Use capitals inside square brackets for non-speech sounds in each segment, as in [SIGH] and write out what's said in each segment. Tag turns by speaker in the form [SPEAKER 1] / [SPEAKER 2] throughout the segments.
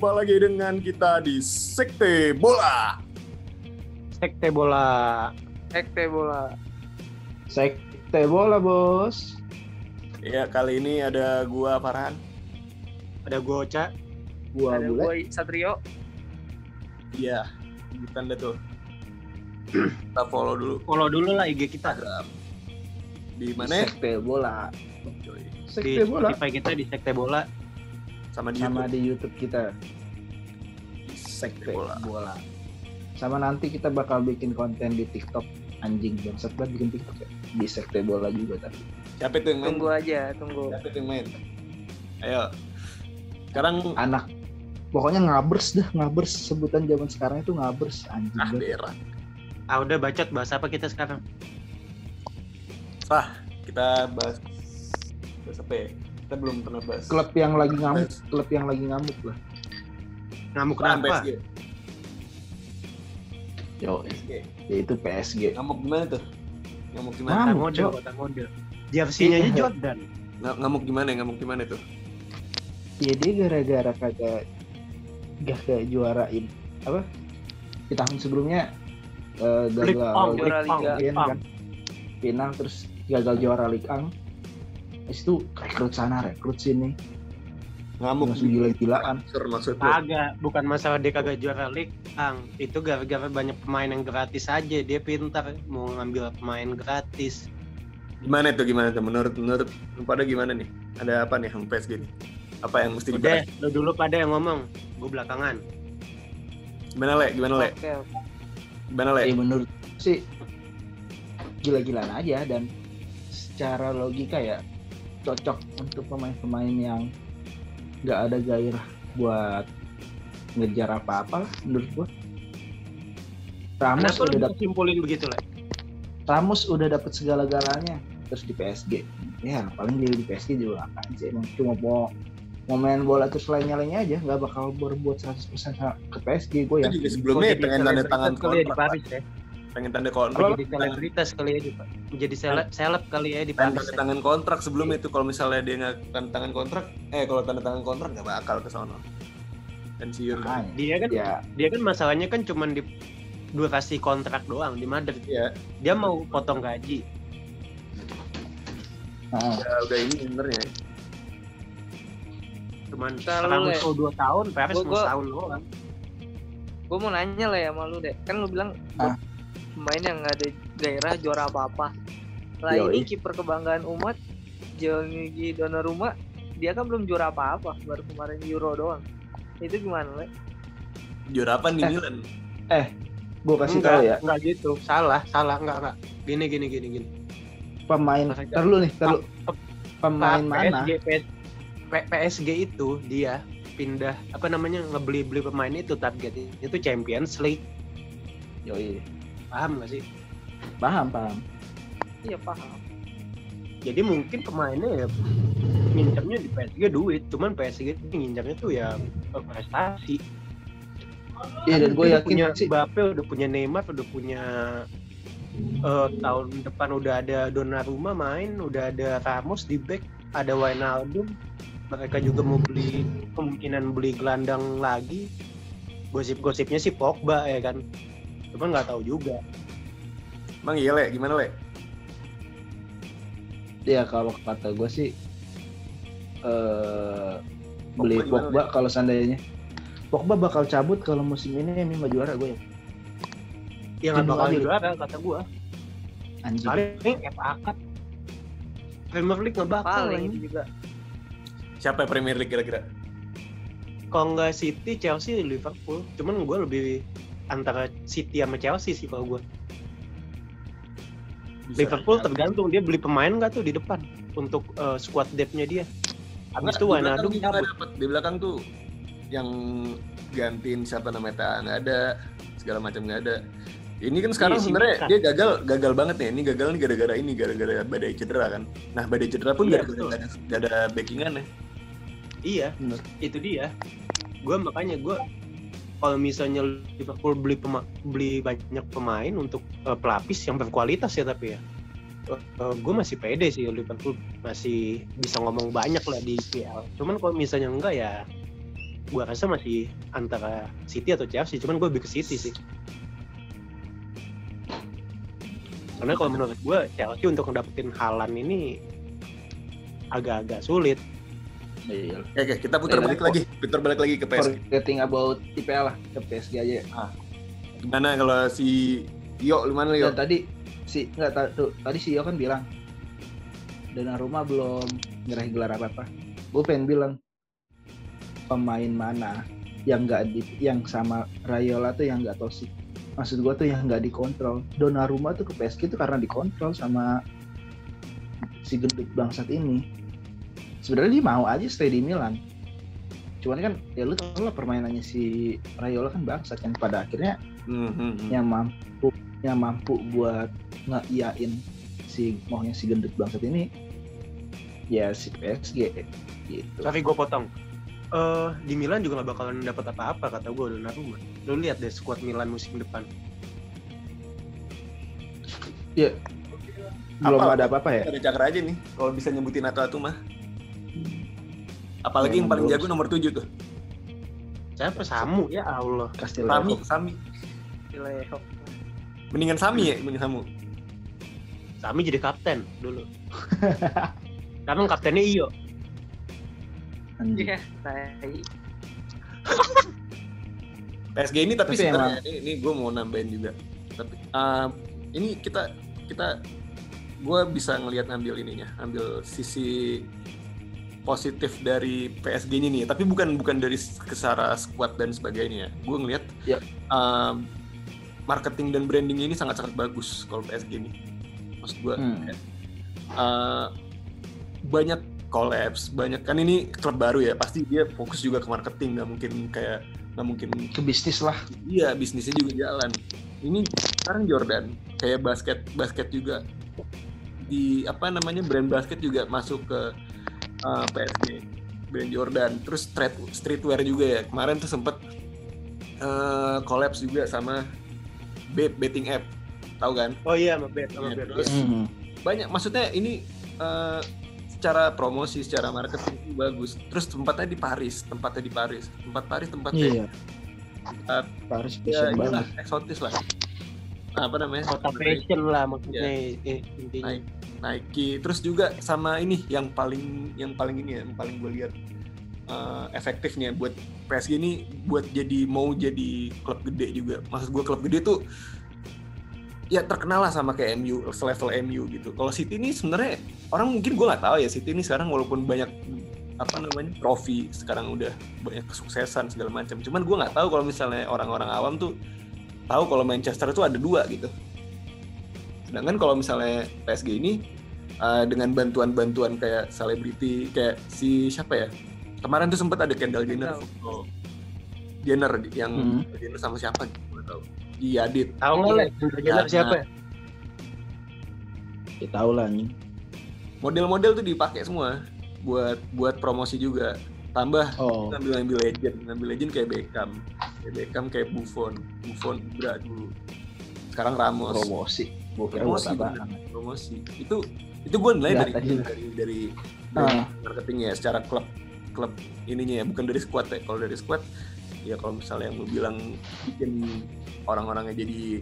[SPEAKER 1] jumpa lagi dengan kita di Sekte Bola.
[SPEAKER 2] Sekte bola.
[SPEAKER 3] Sekte bola.
[SPEAKER 4] Sekte bola bos.
[SPEAKER 1] Ya, kali ini ada gua Farhan.
[SPEAKER 2] Ada gua Ocha.
[SPEAKER 4] Gua
[SPEAKER 3] Ada
[SPEAKER 4] bule.
[SPEAKER 3] gue Satrio.
[SPEAKER 1] Iya, bukan deh tuh. Kita follow dulu
[SPEAKER 2] Follow dulu lah IG kita.
[SPEAKER 1] Instagram. Di mana?
[SPEAKER 4] Sekte bola.
[SPEAKER 1] Coy.
[SPEAKER 2] Di
[SPEAKER 4] Sekte bola.
[SPEAKER 2] Spotify kita di Sekte Bola.
[SPEAKER 1] Sama di
[SPEAKER 4] Sama
[SPEAKER 1] YouTube.
[SPEAKER 4] di YouTube kita.
[SPEAKER 1] Sekte Bola.
[SPEAKER 4] bola. Sama nanti kita bakal bikin konten di TikTok. Anjing bangsat banget bikin TikTok ya. Di Sekte bola juga tapi.
[SPEAKER 1] Siapa itu yang main?
[SPEAKER 3] Tunggu aja, tunggu.
[SPEAKER 1] Siapa itu yang main? Ayo. Sekarang
[SPEAKER 4] Anak pokoknya ngabers dah ngabers sebutan zaman sekarang itu ngabers anjing
[SPEAKER 1] ah daerah.
[SPEAKER 2] Ah udah bacot bahas apa kita sekarang?
[SPEAKER 1] Sah, kita bahas bahas apa ya? Kita belum pernah bahas.
[SPEAKER 4] klub yang lagi ngamuk klub yang lagi ngamuk lah
[SPEAKER 2] Ngamuk kenapa?
[SPEAKER 1] PSG?
[SPEAKER 4] yo
[SPEAKER 1] PSG.
[SPEAKER 4] yaitu PSG
[SPEAKER 1] Ngamuk gimana tuh? Ngamuk gimana?
[SPEAKER 4] Ngamuk,
[SPEAKER 2] mode,
[SPEAKER 4] Cok.
[SPEAKER 2] kota. Jersey-nya aja. Jordan.
[SPEAKER 1] Ng- Ngamuk gimana? Ngamuk gimana tuh?
[SPEAKER 4] ya dia gara-gara kagak gak juarain apa di tahun sebelumnya
[SPEAKER 2] League
[SPEAKER 4] gagal
[SPEAKER 3] Liga.
[SPEAKER 4] Kan? final terus gagal juara Liga Terus itu rekrut sana rekrut sini
[SPEAKER 1] Ngamuk
[SPEAKER 4] langsung gila-gilaan?
[SPEAKER 2] Kagak, bukan masalah dia kagak juara League Ang. Itu gara-gara banyak pemain yang gratis aja. Dia pintar mau ngambil pemain gratis.
[SPEAKER 1] Gimana tuh gimana tuh menurut menurut lu pada gimana nih? Ada apa nih yang PSG nih? Apa yang mesti
[SPEAKER 2] Udah,
[SPEAKER 1] dibahas?
[SPEAKER 2] lo dulu pada yang ngomong. Gue belakangan.
[SPEAKER 1] Gimana le? Gimana le? Gimana le?
[SPEAKER 4] ya menurut sih gila-gilaan aja dan secara logika ya cocok untuk pemain-pemain yang nggak ada gairah buat ngejar apa-apa lah menurut gua Ramos
[SPEAKER 2] Kenapa
[SPEAKER 4] udah dapet,
[SPEAKER 2] simpulin begitu lah?
[SPEAKER 4] Ramos udah dapet segala-galanya terus di PSG ya paling dia di PSG juga akan sih emang cuma mau mau main bola terus lainnya-lainnya aja nggak bakal berbuat 100% sa- ke PSG gue ya
[SPEAKER 1] juga sebelumnya
[SPEAKER 2] Jadi
[SPEAKER 1] pengen tanda tangan
[SPEAKER 2] kali ya di
[SPEAKER 1] kontrak.
[SPEAKER 2] Paris ya.
[SPEAKER 1] Pengen tanda kontrak.
[SPEAKER 2] Jadi selebritas kali ya di Jadi seleb, seleb kali ya di Paris.
[SPEAKER 1] tanda
[SPEAKER 2] ya.
[SPEAKER 1] tangan kontrak sebelum itu kalau misalnya dia nggak tanda tangan kontrak, eh kalau tanda tangan kontrak nggak bakal ke sono. Pensiun.
[SPEAKER 4] Makanya,
[SPEAKER 2] Dia kan
[SPEAKER 4] ya
[SPEAKER 2] dia kan masalahnya kan cuman di durasi kontrak doang di Madrid.
[SPEAKER 1] Iya,
[SPEAKER 2] Dia mau potong gaji.
[SPEAKER 4] heeh.
[SPEAKER 1] ya udah ini sebenarnya.
[SPEAKER 2] Cuman
[SPEAKER 3] Kalau ya,
[SPEAKER 2] mau 2 tahun, Paris
[SPEAKER 3] gua-
[SPEAKER 2] mau
[SPEAKER 3] gua-
[SPEAKER 2] setahun doang.
[SPEAKER 3] Gue mau nanya lah ya sama lu deh. Kan lu bilang
[SPEAKER 4] Ah.
[SPEAKER 3] Pemain yang nggak ada gairah juara apa-apa. Lah ini kiper kebanggaan umat, Gianluigi Donnarumma, dia kan belum juara apa-apa, baru kemarin Euro doang. Itu gimana, Le?
[SPEAKER 1] Juara apa nih
[SPEAKER 4] Eh.
[SPEAKER 1] Milan?
[SPEAKER 4] gue kasih
[SPEAKER 2] enggak,
[SPEAKER 4] tahu ya
[SPEAKER 2] enggak gitu. Salah, salah, enggak, enggak. Gini gini gini gini.
[SPEAKER 4] pemain terlalu nih terlalu pemain mana
[SPEAKER 2] PSG, PS, PSG itu dia pindah apa namanya ngebeli beli pemain itu targetnya itu Champions League
[SPEAKER 4] Yoi.
[SPEAKER 2] Paham gak sih?
[SPEAKER 4] Paham paham.
[SPEAKER 3] Iya paham.
[SPEAKER 2] jadi mungkin pemainnya ya ngincernya di PSG duit cuman PSG itu ngincernya tuh ya prestasi
[SPEAKER 4] iya dan gue
[SPEAKER 2] Dia udah
[SPEAKER 4] yakin
[SPEAKER 2] punya
[SPEAKER 4] sih
[SPEAKER 2] Mbappe udah punya Neymar udah punya eh, tahun depan udah ada Donnarumma main udah ada Ramos di back ada Wijnaldum. Mereka juga mau beli kemungkinan beli gelandang lagi. Gosip-gosipnya sih Pogba ya kan cuman nggak tahu juga.
[SPEAKER 1] Emang iya le, gimana le?
[SPEAKER 4] ya kalau kata gue sih eh beli
[SPEAKER 1] Pogba gimana,
[SPEAKER 4] Pogba kalau seandainya. Pogba bakal cabut kalau musim ini ini nggak juara gue ya.
[SPEAKER 2] Ya nggak bakal juara kata gua.
[SPEAKER 4] Anjing.
[SPEAKER 2] Paling FA Cup. Premier League nggak bakal
[SPEAKER 3] Paling.
[SPEAKER 2] ini.
[SPEAKER 3] juga.
[SPEAKER 1] Siapa Premier League kira-kira?
[SPEAKER 2] kalau nggak City Chelsea Liverpool. Cuman gue lebih antara City sama Chelsea sih kalau gue
[SPEAKER 1] Bisa
[SPEAKER 2] Liverpool
[SPEAKER 1] aja.
[SPEAKER 2] tergantung dia beli pemain nggak tuh di depan untuk eh, squad depth-nya dia. Habis itu
[SPEAKER 1] Di belakang
[SPEAKER 2] Wijnaldum
[SPEAKER 1] dapet. Di belakang tuh yang gantiin siapa namanya nggak ada, segala macam nggak ada. Ini kan sekarang
[SPEAKER 2] Iya,
[SPEAKER 1] sebenarnya dia gagal gagal banget nih. Ini gagal nih gara-gara ini gara-gara badai cedera kan. Nah badai cedera pun
[SPEAKER 2] Iya,
[SPEAKER 1] gara-gara nggak ada, nggak ada backingan ya.
[SPEAKER 2] Iya,
[SPEAKER 4] Bener.
[SPEAKER 2] itu dia. Gue makanya gue kalau misalnya Liverpool beli pema- beli banyak pemain untuk eh, pelapis yang berkualitas ya tapi ya. gue masih pede sih Liverpool masih bisa ngomong banyak lah di IPL. Cuman kalau misalnya enggak ya gua rasa masih antara City atau Chelsea cuman gue lebih ke City sih karena kalau menurut gue Chelsea untuk ngedapetin Halan ini agak-agak sulit
[SPEAKER 4] Iya.
[SPEAKER 1] Oke, oke, kita putar
[SPEAKER 4] Iya,
[SPEAKER 1] balik lagi, putar balik lagi ke PSG.
[SPEAKER 4] Forgetting about IPL lah ke PSG aja.
[SPEAKER 1] Gimana kalau si Yo, lu mana Yo?
[SPEAKER 4] Dan tadi si nggak ta- tuh tadi si Yo kan bilang Donnarumma belum nyerahin gelar apa apa. Gue pengen bilang pemain mana yang nggak di yang sama Rayola tuh yang nggak toxic. Maksud gue tuh yang nggak dikontrol. Donnarumma tuh ke PSG tuh karena dikontrol sama si gendut bangsat ini. Sebenarnya dia mau aja stay di Milan. Cuman kan ya lu tau lah permainannya si Rayola kan bangsat kan pada akhirnya
[SPEAKER 1] Hmm, hmm, hmm.
[SPEAKER 4] yang mampu yang mampu buat ngeiyain si maunya si gendut bangsat ini ya si PSG gitu.
[SPEAKER 2] tapi gue potong eh di Milan juga gak bakalan dapat apa-apa kata gue Donnarumma lu lihat deh squad Milan musim depan
[SPEAKER 4] Belum
[SPEAKER 1] Apa?
[SPEAKER 4] ada apa-apa ya?
[SPEAKER 1] Ada cakra aja nih, kalau bisa nyebutin atau mah. Apalagi
[SPEAKER 4] Ya,
[SPEAKER 1] yang paling jago nomor 7 tuh.
[SPEAKER 2] siapa Samu ya Allah.
[SPEAKER 1] Sami, Sami.
[SPEAKER 3] Leo.
[SPEAKER 1] Mendingan Sami ya, mendingan Samu.
[SPEAKER 2] Sami jadi kapten dulu [LAUGHS] Sekarang kaptennya Iyo.
[SPEAKER 3] Iya, tai.
[SPEAKER 1] PSG ini tapi,
[SPEAKER 4] Tapi
[SPEAKER 1] sebenarnya ini, ini gue mau nambahin juga. Tapi uh, ini kita kita gue bisa ngelihat ngambil ininya, ambil sisi positif dari PSG ini nih. Tapi bukan bukan dari kesara squad dan sebagainya. Gue ngelihat
[SPEAKER 4] Ya.
[SPEAKER 1] um, marketing dan branding ini sangat sangat bagus kalau PSG ini. Maksud gue
[SPEAKER 4] Hmm.
[SPEAKER 1] uh, banyak collabs, banyak kan ini klub baru ya. Pasti dia fokus juga ke marketing, nggak mungkin kayak nggak mungkin
[SPEAKER 4] Ke bisnis lah.
[SPEAKER 1] Iya, bisnisnya juga jalan. Ini sekarang Jordan kayak basket basket juga di apa namanya brand basket juga masuk ke uh, PSG brand Jordan. Terus street streetwear juga ya. Kemarin tuh sempet uh, collabs juga sama Babe betting app. Tahu kan?
[SPEAKER 2] Oh iya sama Bet sama
[SPEAKER 1] Iya,
[SPEAKER 2] Bet
[SPEAKER 1] terus-
[SPEAKER 4] Hmm.
[SPEAKER 1] Banyak maksudnya ini uh, secara promosi, secara marketing itu bagus. Terus tempatnya di Paris, tempatnya di Paris. Tempat Paris tempatnya
[SPEAKER 4] Iya.
[SPEAKER 1] Tempat
[SPEAKER 4] Paris
[SPEAKER 1] ya
[SPEAKER 4] banget.
[SPEAKER 1] eksotis lah apa namanya
[SPEAKER 2] Kota fashion lah maksudnya
[SPEAKER 1] Iya.
[SPEAKER 2] i- intinya.
[SPEAKER 1] Nike. Terus juga sama ini yang paling yang paling ini ya yang paling gue lihat eh, efektifnya buat PSG ini buat jadi mau jadi klub gede juga. Maksud gue klub gede tuh ya terkenal lah sama kayak MU selevel MU gitu. Kalau City ini sebenarnya orang mungkin gue nggak tahu ya City ini sekarang walaupun banyak apa namanya trofi sekarang udah banyak kesuksesan segala macam. Cuman gue nggak tahu kalau misalnya orang-orang awam tuh tahu kalau Manchester itu ada dua gitu sedangkan kalau misalnya PSG ini uh, dengan bantuan-bantuan kayak selebriti kayak si siapa ya? Kemarin tuh sempat ada Kendall Jenner. Foto Jenner yang
[SPEAKER 4] Hmm.
[SPEAKER 1] Jenner sama siapa gitu nggak tahu. Iya Adit.
[SPEAKER 2] Tahu nggak lah Kendall Jenner
[SPEAKER 1] Nah,
[SPEAKER 2] siapa ya?
[SPEAKER 4] Ya tahu lah anjing.
[SPEAKER 1] model-model tuh dipakai semua buat buat promosi juga. Tambah
[SPEAKER 4] Oh.
[SPEAKER 1] ngambil ngambil legend ngambil legend kayak Beckham. Kayak Beckham kayak Buffon. Buffon Ibra dulu. Sekarang Ramos.
[SPEAKER 4] Promosi. Gue kira apa?
[SPEAKER 1] bener. promosi. Itu itu gue nilai
[SPEAKER 4] Nggak,
[SPEAKER 1] dari, dari dari dari marketingnya secara klub klub ininya ya bukan dari squad ya. Kalau dari squad ya kalau misalnya yang lu bilang bikin orang-orangnya jadi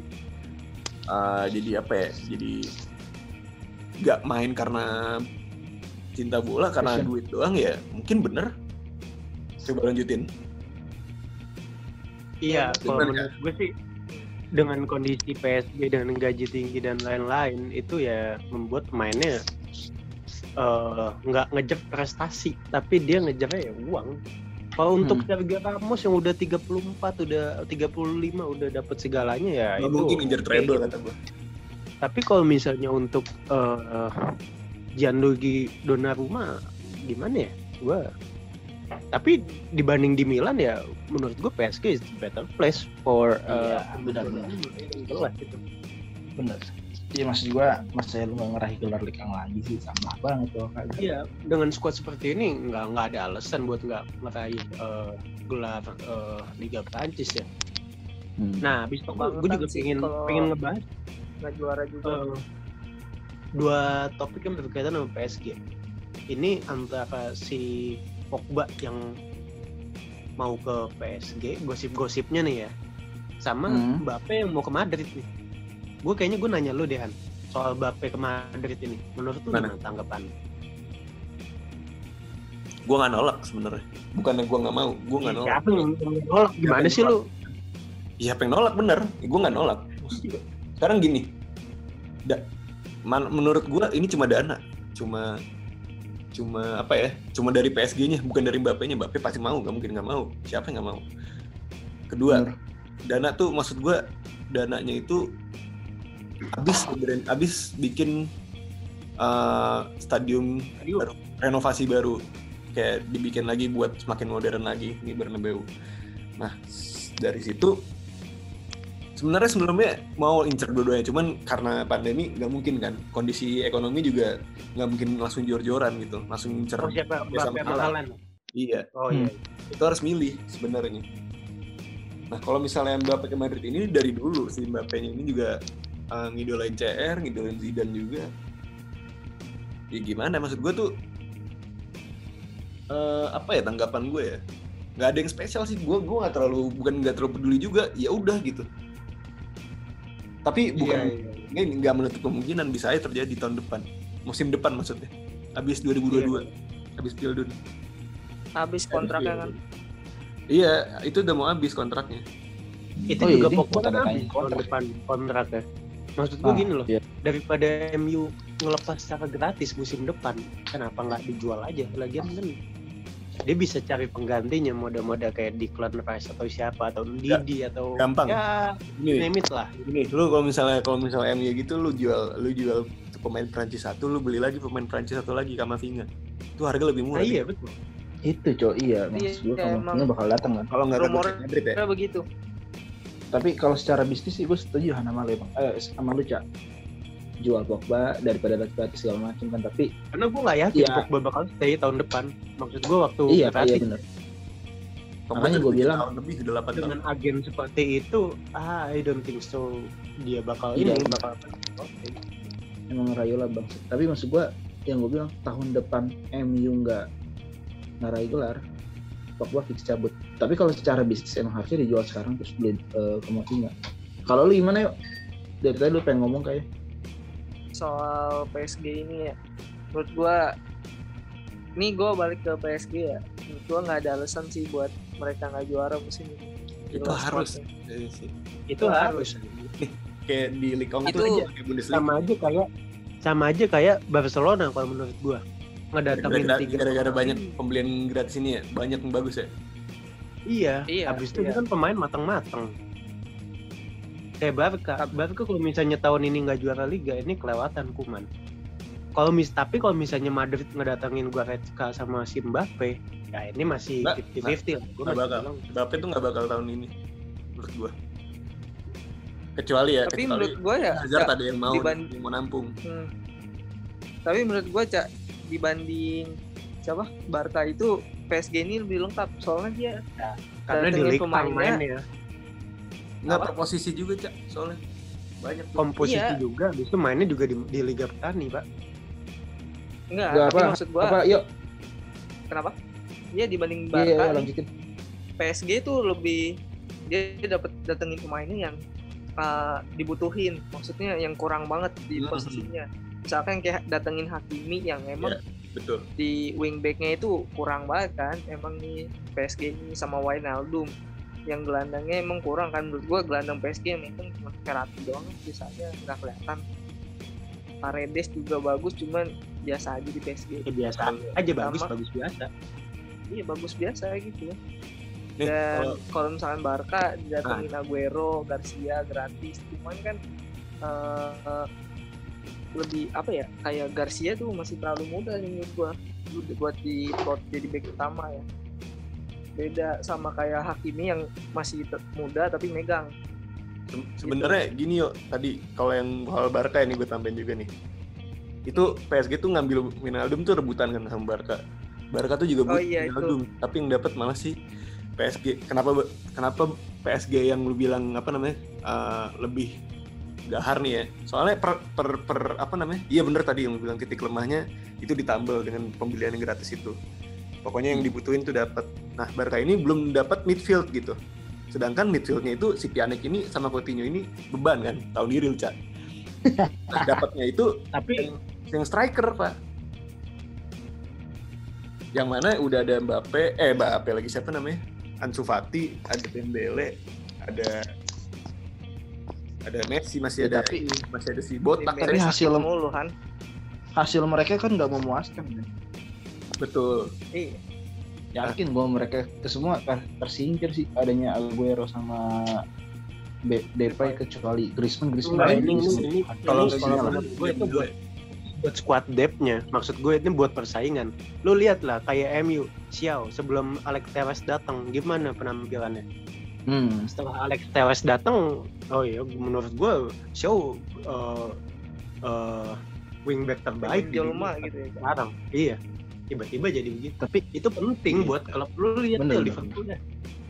[SPEAKER 1] uh, jadi apa ya jadi nggak main karena cinta bola karena duit doang ya mungkin bener. Coba lanjutin.
[SPEAKER 2] Iya, kalau menurut gue sih dengan kondisi PSG dengan gaji tinggi dan lain-lain itu ya membuat pemainnya eh, nggak ngejar prestasi, tapi dia ngejarnya ya uang. Kalau untuk
[SPEAKER 4] Hmm.
[SPEAKER 2] Sergio Ramos yang udah 34, udah 35 udah dapat segalanya ya
[SPEAKER 1] nggak
[SPEAKER 2] itu
[SPEAKER 1] mungkin ngejar treble kata gue
[SPEAKER 2] Tapi kalau misalnya untuk eh, Gianluigi Donnarumma gimana ya? Gua tapi dibanding di Milan ya menurut gue PSG is the better place for
[SPEAKER 4] Iya,
[SPEAKER 2] uh,
[SPEAKER 4] benar-benar.
[SPEAKER 2] jelas gitu.
[SPEAKER 4] Bener. Iya maksud gua masa lu nggak ngeraih gelar Liga lagi sih sama banget tuh kagak.
[SPEAKER 2] Iya, dengan squad seperti ini nggak nggak ada alasan buat nggak meraih uh, gelar uh, Liga Prancis ya.
[SPEAKER 4] Hmm.
[SPEAKER 2] Nah, habis itu gue juga
[SPEAKER 3] sih
[SPEAKER 2] pengen pengen ngebahas
[SPEAKER 3] nggak juara juga
[SPEAKER 2] uh, dua topik yang berkaitan sama PSG. Ini antara si Pogba yang mau ke PSG gosip-gosipnya nih ya. Sama
[SPEAKER 4] Hmm.
[SPEAKER 2] Mbappe yang mau ke Madrid nih. Gue kayaknya gue nanya lu deh Han soal Mbappe ke Madrid ini. Menurut lu
[SPEAKER 1] Mana?
[SPEAKER 2] gimana tanggapan?
[SPEAKER 1] Gue nggak nolak sebenarnya. Bukannya gue nggak mau gue nggak nolak.
[SPEAKER 2] siapa yang nolak? Gimana
[SPEAKER 1] yang
[SPEAKER 2] sih lu?
[SPEAKER 1] Iya pengen nolak? Bener, gue nggak nolak. Sekarang gini, da, man- menurut gue ini cuma dana, cuma cuma apa ya, cuma dari PSG-nya, bukan dari Mbappe-nya. Mbappe pasti mau, nggak mungkin nggak mau. Siapa yang nggak mau? Kedua,
[SPEAKER 4] Bener.
[SPEAKER 1] dana tuh maksud gue dananya itu habis habis bikin uh, stadium baru, renovasi baru kayak dibikin lagi buat semakin modern lagi di Bernabeu. Nah dari situ sebenarnya sebelumnya mau incer dua-duanya, cuman karena pandemi nggak mungkin kan, kondisi ekonomi juga nggak mungkin langsung jor-joran gitu, langsung incer.
[SPEAKER 2] oh, siapa Mbappe mahalan
[SPEAKER 1] Iya,
[SPEAKER 2] oh iya
[SPEAKER 1] itu harus milih sebenarnya. Nah kalau misalnya Mbappe ke Madrid ini dari dulu si Mbappe-nya ini juga uh, ngidolain CR, ngidolain Zidane juga. Ya gimana maksud gue tuh eh, apa ya tanggapan gue ya? Nggak ada yang spesial sih. Gue gue nggak terlalu bukan nggak terlalu peduli juga. Ya udah gitu. Tapi bukan
[SPEAKER 2] Iya, iya.
[SPEAKER 1] ini nggak menutup kemungkinan bisa aja terjadi tahun depan, musim depan maksudnya. Habis 2022, habis Piala Dunia.
[SPEAKER 3] habis kontraknya kan
[SPEAKER 1] Iya, itu udah mau habis kontraknya.
[SPEAKER 2] itu
[SPEAKER 4] Oh iya,
[SPEAKER 2] juga habis tahun
[SPEAKER 4] kontrak.
[SPEAKER 2] depan kontraknya maksud gue
[SPEAKER 4] Ah,
[SPEAKER 2] gini loh
[SPEAKER 4] iya.
[SPEAKER 2] daripada MU ngelepas secara gratis musim depan kenapa nggak dijual aja lagian kan dia bisa cari penggantinya moda-moda kayak Declan Rice atau siapa atau Didi atau
[SPEAKER 1] Gampang.
[SPEAKER 2] ya
[SPEAKER 1] Gini,
[SPEAKER 2] name it lah
[SPEAKER 1] gini, lu kalau misalnya kalau misalnya MU gitu lu jual lu jual pemain Prancis satu, lu beli lagi pemain Prancis satu lagi Kamavinga. Itu harga lebih
[SPEAKER 2] nah,
[SPEAKER 1] murah.
[SPEAKER 2] iya
[SPEAKER 1] nih.
[SPEAKER 2] betul
[SPEAKER 4] itu cok iya
[SPEAKER 3] Iya,
[SPEAKER 4] maksud gue kalau
[SPEAKER 3] emang.
[SPEAKER 4] ini bakal datang kan
[SPEAKER 1] Kalau nggak
[SPEAKER 3] Rumor-
[SPEAKER 1] Madrid ya.
[SPEAKER 3] Begitu
[SPEAKER 4] tapi kalau secara bisnis sih gue setuju sama lu bang eh, sama lu cak jual Pogba daripada gratis segala macam kan tapi
[SPEAKER 2] karena gue nggak yakin
[SPEAKER 4] Iya.
[SPEAKER 2] Pogba bakal stay tahun depan. Maksud gue waktu
[SPEAKER 4] iya iya
[SPEAKER 2] gratis
[SPEAKER 4] bener.
[SPEAKER 1] Pogba
[SPEAKER 4] Makanya
[SPEAKER 1] tujuh
[SPEAKER 4] bilang-
[SPEAKER 1] tahun lebih udah 8 tahun.
[SPEAKER 2] dengan agen seperti itu ah I don't think so dia bakal
[SPEAKER 4] Iya.
[SPEAKER 2] ini bakal oke.
[SPEAKER 4] emang Rayola bang tapi maksud gue yang gue bilang tahun depan MU nggak ngarai gelar Pogba fix cabut. Tapi kalau secara bisnis emang harusnya dijual sekarang terus beli uh, Kamavinga kalau lu gimana yuk? Dari tadi lu pengen ngomong kayak
[SPEAKER 3] soal PSG ini ya menurut gua ini gua balik ke PSG ya menurut gua nggak ada alasan sih buat mereka nggak juara musim ini
[SPEAKER 1] Itu
[SPEAKER 3] Jelas
[SPEAKER 1] harus. Iya sih.
[SPEAKER 2] itu harus [LAUGHS]
[SPEAKER 1] Kayak di Liga
[SPEAKER 3] Itu aja.
[SPEAKER 1] kayak Bundesliga.
[SPEAKER 2] sama aja kayak sama aja kayak Barcelona kalau menurut gua ngedatengin
[SPEAKER 1] Gara-gara
[SPEAKER 2] tiga
[SPEAKER 1] gara-gara banyak pembelian gratis ini ya, banyak yang bagus ya.
[SPEAKER 2] iya
[SPEAKER 3] Iya,
[SPEAKER 2] habis itu
[SPEAKER 3] iya.
[SPEAKER 2] kan pemain matang-matang kayak Barca Barca kalau misalnya tahun ini nggak juara Liga ini kelewatan kuman kalau mis tapi kalau misalnya Madrid ngedatengin Goretzka sama si Mbappe ya ini masih
[SPEAKER 1] Nggak,
[SPEAKER 2] 50-50 lah Gua
[SPEAKER 1] Nggak bakal.
[SPEAKER 2] bilang,
[SPEAKER 1] Mbappe tuh nggak bakal tahun ini menurut gua. Kecuali ya,
[SPEAKER 3] tapi
[SPEAKER 1] kecuali
[SPEAKER 3] menurut gua ya
[SPEAKER 1] Hazard
[SPEAKER 3] Cak,
[SPEAKER 1] ada yang mau
[SPEAKER 3] diban-
[SPEAKER 1] yang mau nampung.
[SPEAKER 3] hmm. tapi menurut gua cak dibanding siapa Barca itu PSG ini lebih lengkap soalnya dia
[SPEAKER 2] karena di Liga
[SPEAKER 3] pemainnya.
[SPEAKER 2] mainnya
[SPEAKER 1] Nggak
[SPEAKER 3] Apa?
[SPEAKER 1] per posisi juga, Cak, soalnya. Banyak tuh.
[SPEAKER 2] komposisi
[SPEAKER 3] Iya.
[SPEAKER 2] juga itu mainnya juga di, di Liga Petani pak
[SPEAKER 3] enggak
[SPEAKER 4] Nggak
[SPEAKER 3] tapi
[SPEAKER 4] apa,
[SPEAKER 3] maksud gua
[SPEAKER 4] apa yuk
[SPEAKER 3] kenapa dia dibanding
[SPEAKER 4] iya
[SPEAKER 3] Barca
[SPEAKER 4] iya, lanjutin
[SPEAKER 3] PSG itu lebih dia dapat datengin pemainnya yang uh, dibutuhin maksudnya yang kurang banget di
[SPEAKER 1] Mhm.
[SPEAKER 3] posisinya misalkan kayak datengin Hakimi yang emang
[SPEAKER 1] Betul.
[SPEAKER 3] di wingbacknya itu kurang banget kan emang nih PSG ini sama Wijnaldum yang gelandangnya emang kurang kan. Menurut gua gelandang PSG yang itu cuma Verratti doang sisanya nggak kelihatan. Paredes juga bagus cuman biasa aja di PSG
[SPEAKER 2] ya biasa aja bagus
[SPEAKER 3] Sama.
[SPEAKER 2] bagus biasa.
[SPEAKER 3] Iya bagus biasa gitu.
[SPEAKER 1] Nih,
[SPEAKER 3] dan
[SPEAKER 1] kalau-
[SPEAKER 3] kalau misalkan Barca didatengin Aguero, Garcia gratis, cuman kan eh, eh, lebih apa ya kayak Garcia tuh masih terlalu muda nih menurut gua. Buat di plot jadi back utama ya beda sama kayak Hakimi yang masih muda tapi megang
[SPEAKER 1] Se- Sebenarnya gini yuk, tadi kalau yang soal Barca ini gue tambahin juga nih. Itu PSG tuh ngambil Wijnaldum tuh rebutan kan sama Barca. Barca tuh juga
[SPEAKER 3] Oh
[SPEAKER 1] butuh
[SPEAKER 3] iya, itu.
[SPEAKER 1] Wijnaldum, tapi yang dapat malah si PSG. Kenapa kenapa PSG yang lu bilang apa namanya eh, lebih gahar nih ya? Soalnya per, per, per apa namanya? Iya bener tadi yang lu bilang titik lemahnya itu ditambal dengan pembelian yang gratis itu. Pokoknya yang dibutuhin tuh dapat. Nah, Barca ini belum dapat midfield gitu. Sedangkan midfieldnya itu si Pjanic ini sama Coutinho ini beban kan, tahu diri Cak. [LAUGHS] Nah, dapatnya itu
[SPEAKER 2] Tapi
[SPEAKER 1] yang striker, Pak. Yang mana udah ada Mbappe, eh Mbappe lagi siapa namanya? Ansu Fati, ada Dembele, ada ada Messi masih
[SPEAKER 4] Ya,
[SPEAKER 1] ada
[SPEAKER 4] tapi-
[SPEAKER 1] masih ada si Botak
[SPEAKER 4] Tapi hasil
[SPEAKER 3] mulu kan
[SPEAKER 4] hasil mereka kan nggak memuaskan. kan?
[SPEAKER 1] betul
[SPEAKER 3] iya
[SPEAKER 4] Yakin bahwa mereka ke semua ter- tersingkir sih adanya Aguero sama Be- Depay kecuali Griezmann Griezmann kayaknya
[SPEAKER 2] ini,
[SPEAKER 1] Kalau
[SPEAKER 2] gue itu buat buat squad depth-nya. Maksud gue ini buat persaingan. Lu lihat lah kayak MU, Xiao sebelum Alex Telles datang gimana penampilannya?
[SPEAKER 4] Hmm.
[SPEAKER 2] Setelah Alex Telles datang, oh iya menurut gue Xiao uh, uh, wingback terbaik di
[SPEAKER 3] gitu ya
[SPEAKER 2] sekarang. Iya. Tiba-tiba jadi begitu.
[SPEAKER 4] Tapi
[SPEAKER 2] Itu penting
[SPEAKER 4] Iya.
[SPEAKER 2] buat klub lu lihat
[SPEAKER 4] Bener,
[SPEAKER 2] tuh
[SPEAKER 4] bener.
[SPEAKER 2] Liverpool ya.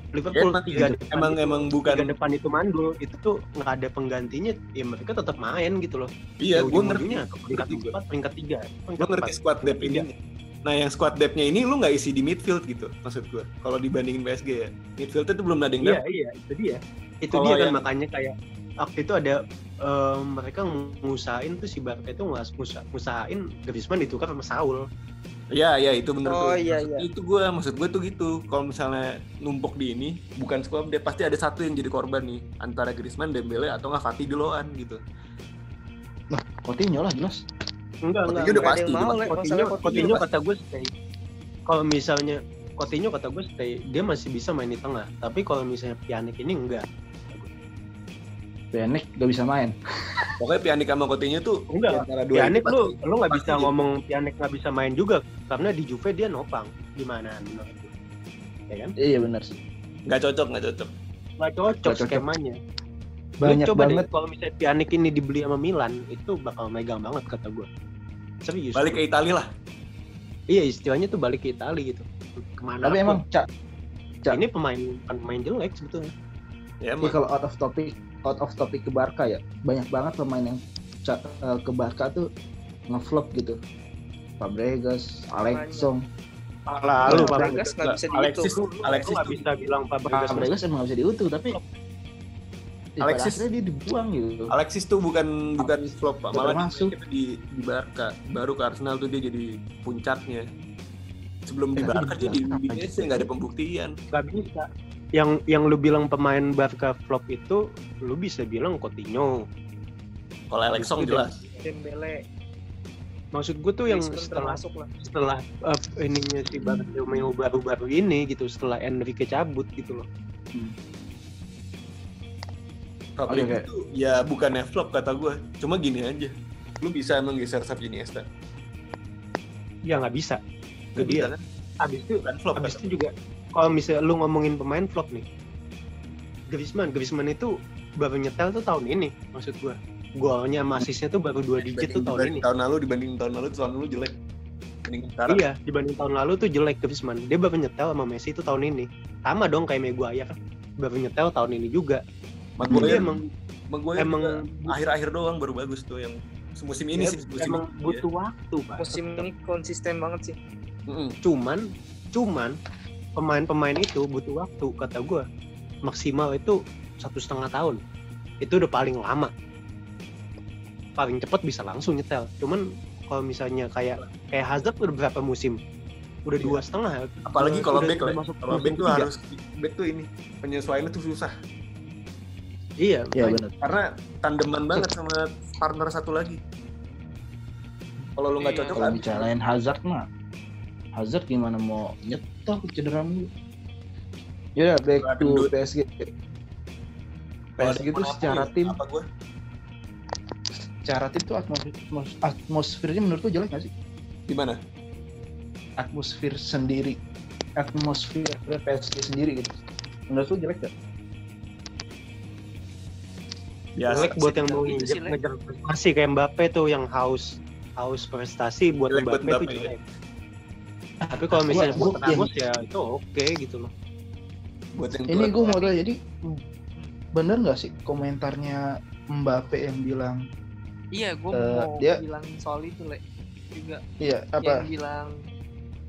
[SPEAKER 1] Ya,
[SPEAKER 2] Liverpool
[SPEAKER 1] emang,
[SPEAKER 2] tiga depan
[SPEAKER 1] emang
[SPEAKER 2] itu-
[SPEAKER 1] emang bukan
[SPEAKER 2] tiga depan itu mandul itu tuh nggak ada penggantinya ya mereka tetap main gitu loh
[SPEAKER 1] iya
[SPEAKER 2] Ya,
[SPEAKER 1] gue ngerti
[SPEAKER 2] peringkat empat peringkat tiga
[SPEAKER 1] gue ngerti squad depth ini
[SPEAKER 2] Tiga.
[SPEAKER 1] nah yang squad depthnya ini lu nggak isi di midfield gitu maksud gue kalau dibandingin PSG ya midfield itu belum ada yang
[SPEAKER 2] iya iya itu dia itu
[SPEAKER 1] Kalau
[SPEAKER 2] dia kan
[SPEAKER 1] yang-
[SPEAKER 2] makanya kayak waktu itu ada eh, mereka ngusahain tuh si Barca itu ngusahain Griezmann ditukar sama Saul
[SPEAKER 1] ya ya itu bener
[SPEAKER 3] Oh,
[SPEAKER 1] tuh
[SPEAKER 3] iya,
[SPEAKER 1] Maksud-
[SPEAKER 3] iya.
[SPEAKER 1] itu gue maksud gue tuh gitu kalau misalnya numpuk di ini bukan squad depth pasti ada satu yang jadi korban nih antara Griezmann Dembele atau nggak Fatih Deloan gitu
[SPEAKER 4] Nah, Coutinho lah jelas.
[SPEAKER 2] enggak
[SPEAKER 1] Coutinho
[SPEAKER 2] enggak
[SPEAKER 1] udah pasti
[SPEAKER 3] yang
[SPEAKER 1] dia
[SPEAKER 3] mau,
[SPEAKER 1] pasti.
[SPEAKER 2] Coutinho,
[SPEAKER 3] Coutinho
[SPEAKER 2] Coutinho
[SPEAKER 1] pasti.
[SPEAKER 2] kata gue stay kalau misalnya Coutinho kata gue stay dia masih bisa main di tengah tapi kalau misalnya Pjanic ini enggak
[SPEAKER 4] Pjanic gak bisa main.
[SPEAKER 1] pokoknya Pjanic sama Coutinho tuh
[SPEAKER 2] enggak
[SPEAKER 1] antara dua itu
[SPEAKER 2] lu lu nggak bisa
[SPEAKER 1] jadi.
[SPEAKER 2] ngomong Pjanic nggak bisa main juga karena di Juve dia nopang gimana menurut lu? ya kan
[SPEAKER 4] Iya benar sih.
[SPEAKER 1] nggak cocok nggak cocok
[SPEAKER 2] nggak cocok,
[SPEAKER 4] cocok.
[SPEAKER 2] skemanya
[SPEAKER 4] Banyak
[SPEAKER 2] lu coba
[SPEAKER 4] banget.
[SPEAKER 2] deh, kalau misalnya Pjanic ini dibeli sama Milan itu bakal megang banget kata gue serius
[SPEAKER 1] balik ke Italia lah
[SPEAKER 2] iya istilahnya tuh balik ke Italia gitu ke mana
[SPEAKER 4] Tapi emang Cak, Cak.
[SPEAKER 2] ini pemain bukan pemain jelek sebetulnya
[SPEAKER 1] ya
[SPEAKER 4] ya kalau out of topic out of topic ke Barca ya banyak banget pemain yang eh, ke Barca tuh ngeflop gitu. Fabregas, Alex Song.
[SPEAKER 2] lalu
[SPEAKER 1] Nah,
[SPEAKER 3] Fabregas nggak bisa
[SPEAKER 1] Alexis
[SPEAKER 3] dihitung
[SPEAKER 1] Alexis
[SPEAKER 2] nggak bisa bilang Fabregas
[SPEAKER 4] Fabregas emang gak bisa diutuh tapi Ya,
[SPEAKER 1] Alexis-
[SPEAKER 4] dia dibuang gitu.
[SPEAKER 1] Alexis tuh bukan bukan flop pak malah
[SPEAKER 4] masuk.
[SPEAKER 1] dia di di Barca baru ke Arsenal tuh dia jadi puncaknya sebelum di Barca dia di, Messi nggak ada pembuktian
[SPEAKER 2] nggak bisa yang yang lu bilang pemain Barca flop itu lu bisa bilang Coutinho.
[SPEAKER 1] Kalau Alex Song
[SPEAKER 2] Itu
[SPEAKER 1] jelas.
[SPEAKER 3] Dembele.
[SPEAKER 2] Maksud gue tuh yang setelah
[SPEAKER 3] lah.
[SPEAKER 2] setelah uh, ininya si Bartomeu baru-baru ini gitu setelah Enrique cabut gitu loh.
[SPEAKER 4] Oke, oke.
[SPEAKER 1] tuh ya bukannya flop kata gue cuma gini aja. Lu bisa emang geser Xavi Iniesta?
[SPEAKER 2] Ya nggak bisa. Itu
[SPEAKER 1] bisa kan
[SPEAKER 2] abis itu
[SPEAKER 1] bukan flop
[SPEAKER 2] abis
[SPEAKER 1] kata
[SPEAKER 2] itu juga kalau misalnya lu ngomongin pemain flop nih Griezmann Griezmann itu baru nyetel tuh tahun ini maksud gue golnya sama asisnya tuh baru dua digit tuh tahun ini
[SPEAKER 1] tahun lalu dibanding tahun lalu tahun lalu jelek sekarang
[SPEAKER 2] Iya, dibanding tahun lalu tuh jelek Griezmann. Dia baru nyetel sama Messi itu tahun ini. Sama dong kayak Maguire. Baru nyetel tahun ini juga.
[SPEAKER 1] Maguire
[SPEAKER 2] Dia emang
[SPEAKER 1] Maguire
[SPEAKER 2] emang
[SPEAKER 1] akhir-akhir doang baru bagus tuh yang musim ini
[SPEAKER 2] dia
[SPEAKER 1] sih musim
[SPEAKER 2] emang
[SPEAKER 1] ini,
[SPEAKER 2] butuh waktu, Pak.
[SPEAKER 3] musim ini konsisten banget sih
[SPEAKER 1] Mm-mm.
[SPEAKER 2] Cuman cuman pemain-pemain itu butuh waktu kata gue maksimal itu satu setengah tahun. Itu udah paling lama. Paling cepat bisa langsung nyetel. Cuman kalau misalnya kayak kayak Hazard udah berapa musim? Udah
[SPEAKER 1] Iya.
[SPEAKER 2] dua setengah.
[SPEAKER 1] Apalagi kalau back lah kalau back tuh harus back tuh ini penyesuaiannya tuh susah.
[SPEAKER 2] Iya.
[SPEAKER 4] Ya benar.
[SPEAKER 1] karena tandeman banget sama partner satu lagi. Kalau lu nggak
[SPEAKER 3] Iya.
[SPEAKER 1] cocok
[SPEAKER 4] Kalau bicarain Hazard mah Hazard gimana mau nyetok cedera mulu. Ya udah, back to. PSG. PSG itu secara tim
[SPEAKER 1] apa gue
[SPEAKER 4] secara tim tuh atmosfer atmos- atmosfernya menurut lu jelek gak sih?
[SPEAKER 1] gimana
[SPEAKER 4] Atmosfer sendiri atmosfer PSG sendiri gitu. Menurut lu jelek gak?
[SPEAKER 1] biasa
[SPEAKER 2] Jelek buat yang mau
[SPEAKER 3] Itu
[SPEAKER 2] ngejar prestasi kayak Mbappe tuh yang haus haus prestasi buat
[SPEAKER 1] Jelek buat
[SPEAKER 2] Mbappe tuh
[SPEAKER 1] Mbappe, ya.
[SPEAKER 2] Tapi kalau misalnya buat Ramos ya itu oke gitu loh.
[SPEAKER 1] buat yang
[SPEAKER 4] Ini gue mau tanya jadi bener nggak sih komentarnya Mbappe yang bilang
[SPEAKER 3] iya gue
[SPEAKER 4] Eh,
[SPEAKER 3] mau
[SPEAKER 4] dia-
[SPEAKER 3] bilang soal itu le juga.
[SPEAKER 4] Iya apa?
[SPEAKER 3] Yang bilang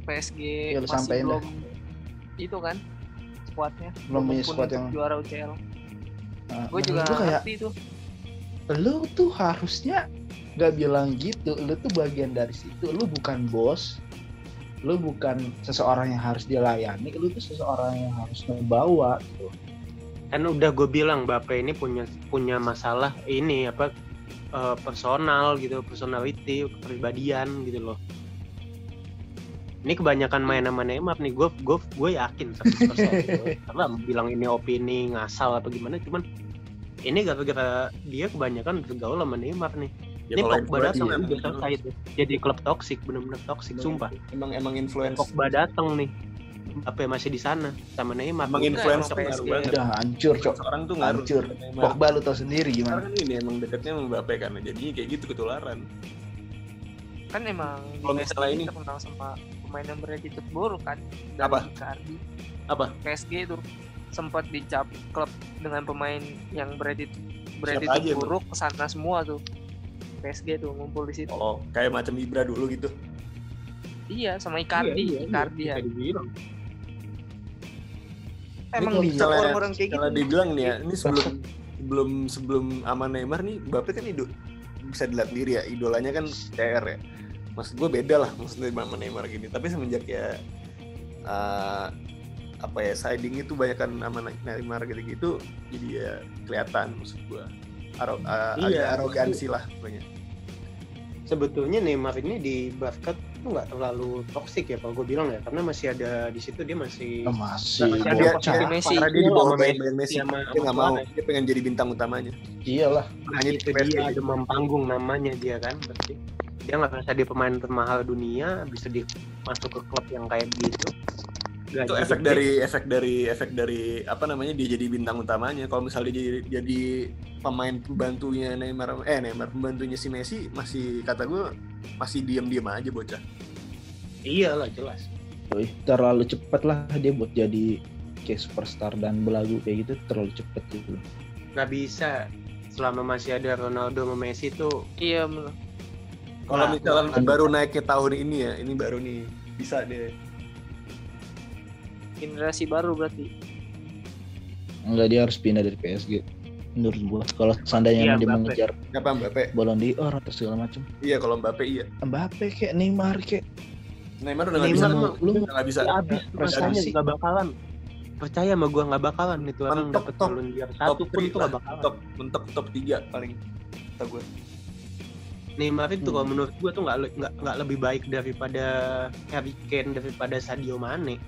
[SPEAKER 3] PSG
[SPEAKER 4] Ya,
[SPEAKER 3] masih
[SPEAKER 4] sampein
[SPEAKER 3] belum itu kan squadnya.
[SPEAKER 4] Belum punya squad yang-
[SPEAKER 3] juara UCL
[SPEAKER 4] Nah,
[SPEAKER 3] gue juga
[SPEAKER 4] gua kayak
[SPEAKER 3] ngerti tuh.
[SPEAKER 4] Lu tuh harusnya nggak bilang gitu lu tuh bagian dari situ lu bukan bos lu bukan seseorang yang harus dilayani lu tuh seseorang yang harus membawa gitu.
[SPEAKER 2] kan udah gue bilang Bape ini punya punya masalah ini apa eh, personal gitu personality kepribadian gitu loh. Ini kebanyakan main sama Neymar nih gue gue gue yakin 100% [LAUGHS] karena bilang ini opini ngasal apa gimana cuman ini gara-gara dia kebanyakan bergaul sama Neymar nih
[SPEAKER 1] Ya,
[SPEAKER 2] ini Pogba
[SPEAKER 1] influencer
[SPEAKER 2] datang udah selesai tuh jadi klub toksik bener-bener toksik sumpah
[SPEAKER 1] Emang emang influence.
[SPEAKER 2] Pogba datang nih apa masih di sana sama Neymar
[SPEAKER 1] Emang
[SPEAKER 2] Udah,
[SPEAKER 1] influence
[SPEAKER 2] emang
[SPEAKER 1] ngaruh banget.
[SPEAKER 4] udah hancur cok
[SPEAKER 1] Seorang tuh ngaruh.
[SPEAKER 4] Hancur. Pogba lu tau sendiri
[SPEAKER 1] Sekarang
[SPEAKER 4] gimana
[SPEAKER 1] kan ini emang deketnya sama Mbappe kan, jadinya kayak gitu ketularan.
[SPEAKER 3] kan emang
[SPEAKER 1] Kalau misalnya ini-
[SPEAKER 3] terkenal sama pemain yang berattitude buruk kan
[SPEAKER 1] Apa?
[SPEAKER 3] dari Icardi
[SPEAKER 1] Apa?
[SPEAKER 3] PSG itu sempat dicap klub dengan pemain yang berattitude
[SPEAKER 1] Bang?
[SPEAKER 3] buruk ke sana semua tuh PSG tuh ngumpul di situ
[SPEAKER 1] Oh, kayak macam Ibra dulu gitu.
[SPEAKER 3] iya sama Icardi
[SPEAKER 2] Iya, iya,
[SPEAKER 3] Icardi ya
[SPEAKER 2] bisa dibilang.
[SPEAKER 3] emang
[SPEAKER 1] misalnya-
[SPEAKER 3] orang-orang kayak gitu
[SPEAKER 1] Kalau dibilang nih ya, ini sebelum sebelum sebelum sama Neymar nih, Mbappe kan ido bisa dilihat diri ya, idolanya kan CR ya. Maksud gue beda lah maksudnya sama Neymar gini. Tapi semenjak ya eh, apa ya siding itu banyak kan sama Neymar gitu-gitu, jadi ya kelihatan maksud gue. Aro, eh,
[SPEAKER 2] Iya,
[SPEAKER 1] agak arogansi lah. pokoknya.
[SPEAKER 2] sebetulnya Neymar ini di Barca tuh nggak terlalu toksik ya kalau gue bilang ya. Karena masih ada di situ dia masih
[SPEAKER 4] Oh, masih.
[SPEAKER 2] Masih ada
[SPEAKER 1] Dia,
[SPEAKER 3] posisi
[SPEAKER 1] dia,
[SPEAKER 3] Messi.
[SPEAKER 1] karena dia di bawah Bayern Messi,
[SPEAKER 2] sama
[SPEAKER 1] dia nggak mau, dia pengen jadi bintang utamanya.
[SPEAKER 4] iyalah
[SPEAKER 1] Hanya
[SPEAKER 2] itu dia demam panggung namanya dia kan berarti. Dia nggak bisa dia pemain termahal dunia bisa di masuk ke klub yang kayak gitu
[SPEAKER 1] itu
[SPEAKER 2] Gaji
[SPEAKER 1] efek dari efek dari efek dari apa namanya dia jadi bintang utamanya. Kalau misalnya dia jadi, jadi pemain pembantunya Neymar eh Neymar pembantunya si Messi masih kata gue masih diam-diam aja bocah.
[SPEAKER 2] Iyalah jelas.
[SPEAKER 4] Wih, terlalu cepet lah dia buat jadi kayak superstar dan belagu kayak gitu terlalu cepet gitu
[SPEAKER 2] nggak bisa. Selama masih ada Ronaldo sama Messi tuh.
[SPEAKER 3] Iya
[SPEAKER 1] kalau
[SPEAKER 2] Nah,
[SPEAKER 1] misalnya baru naiknya tahun ini ya ini baru nih bisa deh
[SPEAKER 3] generasi baru berarti.
[SPEAKER 4] Enggak dia harus pindah dari PSG menurut gua kalau seandainya
[SPEAKER 2] Iya,
[SPEAKER 4] dia
[SPEAKER 2] Mbappe.
[SPEAKER 4] mengejar
[SPEAKER 1] apa Mbappe?
[SPEAKER 4] Ballon d'Or atau segala macam
[SPEAKER 1] iya kalau Mbappe iya.
[SPEAKER 4] Mbappe kayak Neymar kayak
[SPEAKER 1] Neymar udah nggak bisa.
[SPEAKER 4] lu
[SPEAKER 1] udah nggak bisa.
[SPEAKER 2] habis. Rasanya nggak bakalan. Percaya sama gua nggak bakalan itu orang dapat
[SPEAKER 1] top.
[SPEAKER 2] Ballon d'Or
[SPEAKER 1] top
[SPEAKER 2] satu pun
[SPEAKER 1] 3
[SPEAKER 2] itu nggak bakalan.
[SPEAKER 1] top mentok top 3 paling kata gue
[SPEAKER 2] Neymar itu
[SPEAKER 4] Hmm.
[SPEAKER 2] kalau menurut gua tuh nggak nggak lebih baik daripada Harry Kane daripada Sadio Mane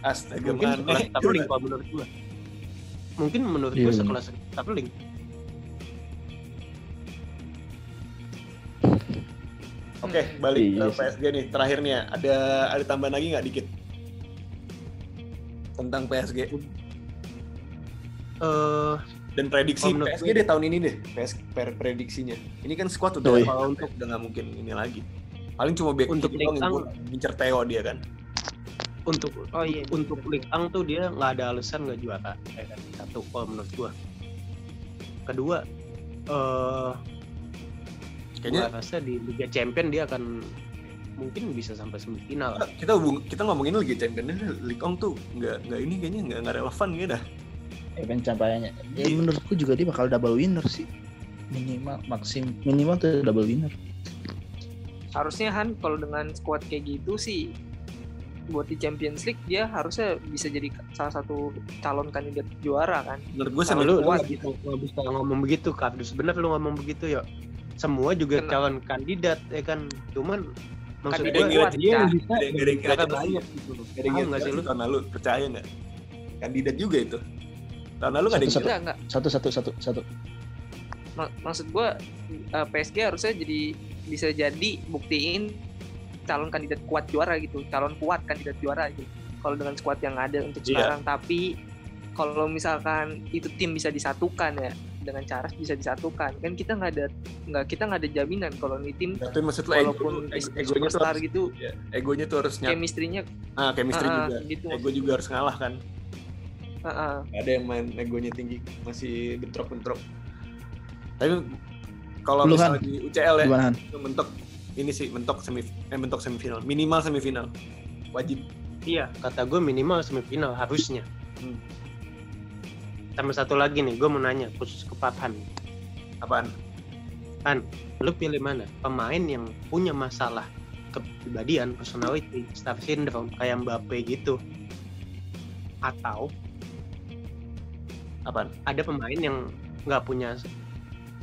[SPEAKER 1] astaga
[SPEAKER 2] mungkin sekelas kalau menurut gua. Mungkin menurut
[SPEAKER 4] Iya,
[SPEAKER 2] gua
[SPEAKER 4] bener.
[SPEAKER 2] sekelas Sterling
[SPEAKER 1] oke balik
[SPEAKER 4] Iya
[SPEAKER 1] ke
[SPEAKER 4] sih.
[SPEAKER 1] PSG nih terakhir nih ya ada ada tambahan lagi nggak dikit? Tentang PSG
[SPEAKER 2] eh
[SPEAKER 1] dan prediksi
[SPEAKER 2] menurut
[SPEAKER 1] PSG
[SPEAKER 2] gue-
[SPEAKER 1] deh tahun ini deh PS per prediksinya. Ini kan squad udah
[SPEAKER 4] Oh, iya.
[SPEAKER 1] kalau untuk udah nggak mungkin ini lagi. Paling cuma back
[SPEAKER 2] Untuk
[SPEAKER 1] doang yang ngincer Theo dia kan
[SPEAKER 2] untuk
[SPEAKER 3] Oh, iya.
[SPEAKER 2] untuk Ligue 1 tuh dia nggak ada alasan nggak juara ya kan? satu kalau menurut gua kedua eh
[SPEAKER 1] kayaknya
[SPEAKER 2] gua rasa di Liga Champion dia akan mungkin bisa sampai semifinal
[SPEAKER 1] kita hubung kita ngomongin Liga Champions Ligue 1 tuh nggak nggak ini kayaknya nggak nggak relevan gitu dah
[SPEAKER 4] ya pencapaiannya ya,
[SPEAKER 1] Iya.
[SPEAKER 4] menurutku juga dia bakal double winner sih minimal maksim minimal tuh double winner
[SPEAKER 3] harusnya Han kalau dengan squad kayak gitu sih buat di Champions League dia harusnya bisa jadi salah satu calon kandidat juara kan?
[SPEAKER 1] Menurut gue sama
[SPEAKER 2] lu lu
[SPEAKER 3] kuat
[SPEAKER 2] nggak bisa, ngomong begitu kardus bener lu ngomong begitu ya. Semua juga
[SPEAKER 3] Kenapa?
[SPEAKER 2] calon kandidat ya kan? Cuman maksud
[SPEAKER 3] kuat,
[SPEAKER 2] dia yang bisa
[SPEAKER 1] Chelsea.
[SPEAKER 2] banyak gitu loh. Nggak sih lu?
[SPEAKER 1] Tahun lalu percaya nggak kandidat juga itu. Tahun lalu nggak ada kira
[SPEAKER 4] satu satu satu satu.
[SPEAKER 3] Ma- maksud gua eh, PSG harusnya jadi bisa jadi buktiin calon kandidat kuat juara gitu calon kuat kandidat juara gitu. Kalau dengan squad yang ada untuk
[SPEAKER 1] Iya.
[SPEAKER 3] sekarang tapi kalau misalkan itu tim bisa disatukan ya dengan cara bisa disatukan kan kita nggak ada nggak kita nggak ada jaminan kalau ini tim
[SPEAKER 1] tapi maksud lo ego,
[SPEAKER 3] walaupun
[SPEAKER 1] ego- egonya tuh
[SPEAKER 3] superstar
[SPEAKER 1] harus,
[SPEAKER 3] gitu
[SPEAKER 1] ya, egonya tuh harus nyata
[SPEAKER 3] chemistry-nya
[SPEAKER 1] ah chemistry
[SPEAKER 3] ah,
[SPEAKER 1] juga.
[SPEAKER 3] gitu.
[SPEAKER 1] Ego juga harus ngalah kan?
[SPEAKER 3] Ah.
[SPEAKER 1] Nggak ada yang main egonya tinggi masih bentrok-bentrok. Tapi kalau misalnya di UCL ya
[SPEAKER 4] gimana
[SPEAKER 1] itu mentok ini sih mentok semi eh mentok semifinal minimal semifinal wajib
[SPEAKER 2] Iya, kata gue minimal semifinal harusnya.
[SPEAKER 1] Hmm.
[SPEAKER 2] Sama satu lagi nih, gue mau nanya khusus ke Farhan.
[SPEAKER 1] Apaan?
[SPEAKER 2] Lu pilih mana? Pemain yang punya masalah kepribadian, personality, star syndrome kayak Mbappe gitu. Atau
[SPEAKER 1] Apaan?
[SPEAKER 2] ada pemain yang nggak punya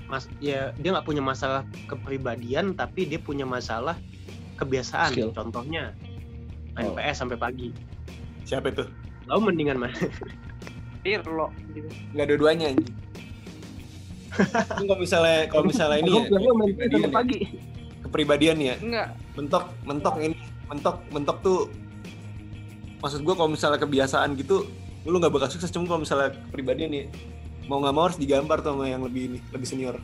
[SPEAKER 2] mas ya dia nggak punya masalah kepribadian tapi dia punya masalah kebiasaan
[SPEAKER 4] Skill.
[SPEAKER 2] contohnya main
[SPEAKER 4] Oh.
[SPEAKER 2] PS sampai pagi
[SPEAKER 1] Siapa itu?
[SPEAKER 2] lo mendingan mana
[SPEAKER 3] Pirlo gitu.
[SPEAKER 1] Nggak dua-duanya [LAUGHS] kalau misalnya kalau misalnya ini ya, kepribadian
[SPEAKER 4] sampai
[SPEAKER 1] ya,
[SPEAKER 4] pagi.
[SPEAKER 1] kepribadian ya,
[SPEAKER 3] Enggak,
[SPEAKER 1] mentok mentok ini mentok mentok tuh maksud gua kalau misalnya kebiasaan gitu lu nggak bakal sukses cuma kalau misalnya kepribadian ya mau nggak mau harus digambar tuh sama yang lebih ini lebih senior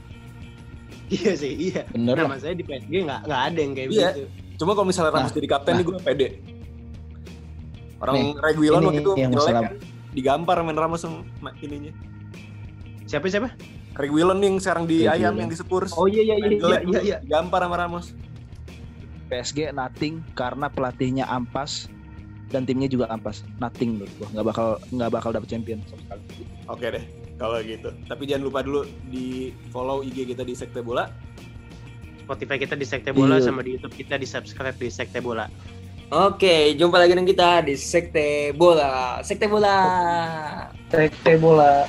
[SPEAKER 2] iya sih iya
[SPEAKER 4] Bener
[SPEAKER 2] nah maksudnya di PSG nggak nggak ada yang kayak
[SPEAKER 1] Iya.
[SPEAKER 2] gitu
[SPEAKER 1] cuma kalau misalnya Ramos
[SPEAKER 4] Nah,
[SPEAKER 1] jadi kapten
[SPEAKER 4] nah.
[SPEAKER 1] nih gue pede orang
[SPEAKER 4] Nih,
[SPEAKER 1] Reguilon waktu itu
[SPEAKER 4] yang
[SPEAKER 1] jelek
[SPEAKER 4] masalah.
[SPEAKER 1] kan digampar main Ramos sama ma- ininya
[SPEAKER 2] siapa siapa
[SPEAKER 1] Reguilon nih yang sekarang di
[SPEAKER 4] Reguilon.
[SPEAKER 1] ayam yang di Spurs
[SPEAKER 2] oh iya iya iya iya iya, iya.
[SPEAKER 1] digampar sama Ramos
[SPEAKER 4] PSG nothing karena pelatihnya ampas dan timnya juga ampas. Nothing menurut gua. Nggak bakal nggak bakal dapet champion sama sekali.
[SPEAKER 1] oke deh kalau gitu tapi jangan lupa dulu di follow IG kita di Sekte Bola
[SPEAKER 2] Spotify kita di Sekte Bola
[SPEAKER 4] Iya.
[SPEAKER 2] sama di YouTube kita di subscribe di Sekte Bola
[SPEAKER 3] Oke, jumpa lagi dengan kita di Sekte Bola. Sekte Bola.
[SPEAKER 2] Sekte Bola